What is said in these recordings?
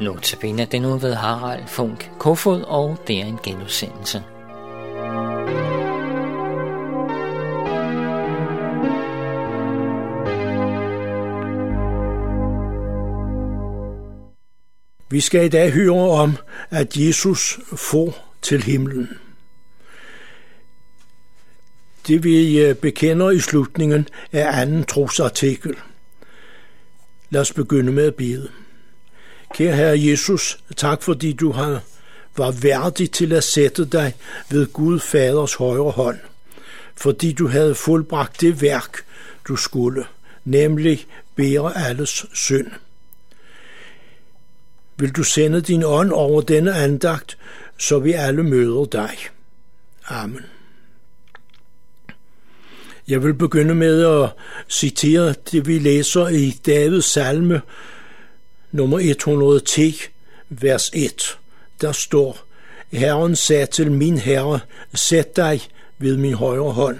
Notabene den nu ved Harald Funk Kofod, og det er en genudsendelse. Vi skal i dag høre om, at Jesus får til himlen. Det vi øh, bekender i slutningen er anden trosartikel. Lad os begynde med at bede. Kære Herre Jesus, tak fordi du har var værdig til at sætte dig ved Gud Faders højre hånd, fordi du havde fuldbragt det værk, du skulle, nemlig bære alles synd. Vil du sende din ånd over denne andagt, så vi alle møder dig. Amen. Jeg vil begynde med at citere det, vi læser i Davids salme nummer 110, vers 1. Der står, Herren sagde til min herre, sæt dig ved min højre hånd,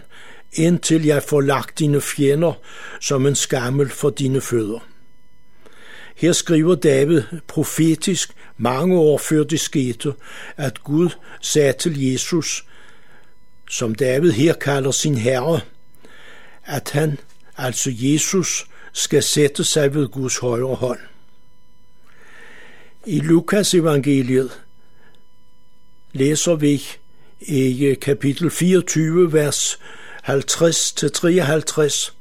indtil jeg får lagt dine fjender som en skammel for dine fødder. Her skriver David profetisk mange år før det skete, at Gud sagde til Jesus, som David her kalder sin herre, at han, altså Jesus, skal sætte sig ved Guds højre hånd. I Lukas evangeliet læser vi i øh, kapitel 24, vers 50-53,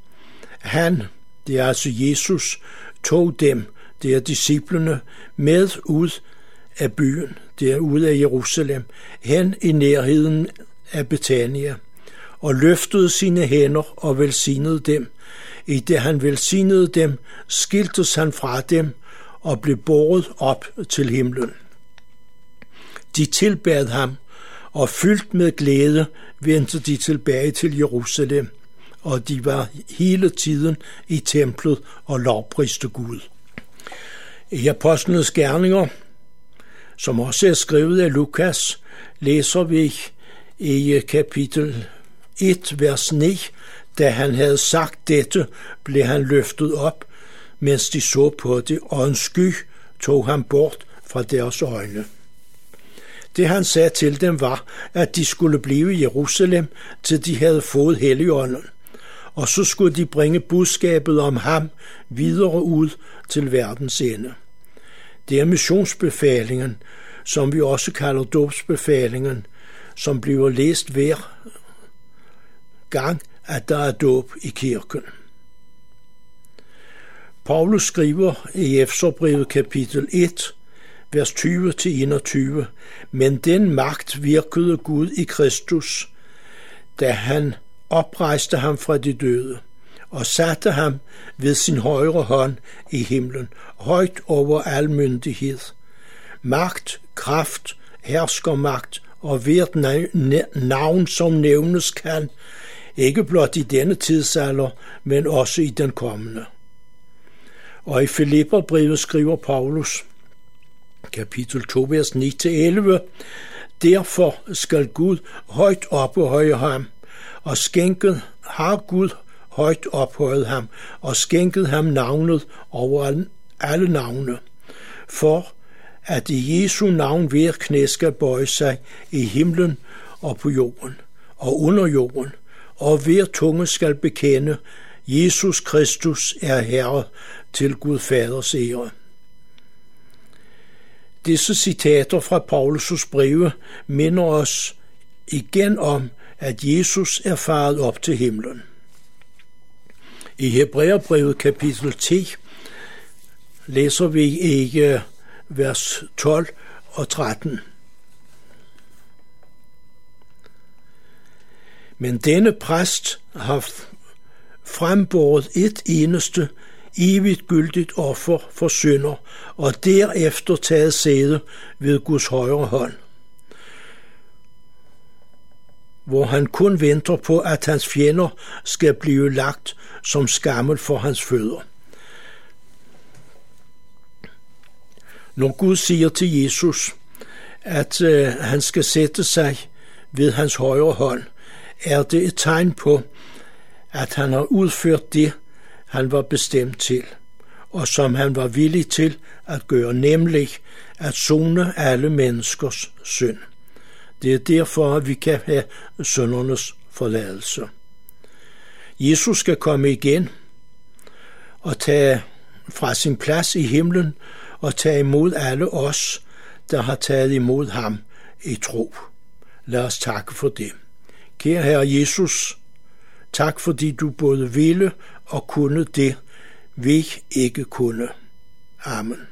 han, det er altså Jesus, tog dem, det er disciplene, med ud af byen, det er ud af Jerusalem, hen i nærheden af Betania, og løftede sine hænder og velsignede dem. I det han velsignede dem, skiltes han fra dem og blev båret op til himlen. De tilbad ham, og fyldt med glæde vendte de tilbage til Jerusalem, og de var hele tiden i templet og lovpriste Gud. I Apostlenes Gerninger, som også er skrevet af Lukas, læser vi i øh, kapitel 1, vers 9, da han havde sagt dette, blev han løftet op, mens de så på det, og en sky tog ham bort fra deres øjne. Det han sagde til dem var, at de skulle blive i Jerusalem, til de havde fået Helligånden, og så skulle de bringe budskabet om ham videre ud til verdens ende. Det er missionsbefalingen, som vi også kalder dåbsbefalingen, som bliver læst hver gang, at der er dåb i kirken. Paulus skriver i Efeserbrevet kapitel 1, vers 20-21, men den magt virkede Gud i Kristus, da han oprejste ham fra de døde og satte ham ved sin højre hånd i himlen, højt over al myndighed. Magt, kraft, herskermagt og hvert navn, som nævnes kan, ikke blot i denne tidsalder, men også i den kommende. Og i Filipperbrevet skriver Paulus, kapitel 2, vers 9-11, Derfor skal Gud højt ophøje ham, og skænket har Gud højt ophøjet ham, og skænket ham navnet over alle navne, for at i Jesu navn hver knæ skal bøje sig i himlen og på jorden og under jorden, og hver tunge skal bekende, Jesus Kristus er Herre til Gud Faders ære. Disse citater fra Paulus' breve minder os igen om, at Jesus er faret op til himlen. I Hebræerbrevet kapitel 10 læser vi i vers 12 og 13. Men denne præst har frembåret et eneste evigt gyldigt offer for synder, og derefter taget sæde ved Guds højre hånd, hvor han kun venter på, at hans fjender skal blive lagt som skammel for hans fødder. Når Gud siger til Jesus, at øh, han skal sætte sig ved hans højre hånd, er det et tegn på, at han har udført det, han var bestemt til, og som han var villig til at gøre, nemlig at zone alle menneskers synd. Det er derfor, at vi kan have søndernes forladelse. Jesus skal komme igen og tage fra sin plads i himlen og tage imod alle os, der har taget imod ham i tro. Lad os takke for det. Kære Herre Jesus, tak fordi du både ville og kunne det, vi ikke kunne. Amen.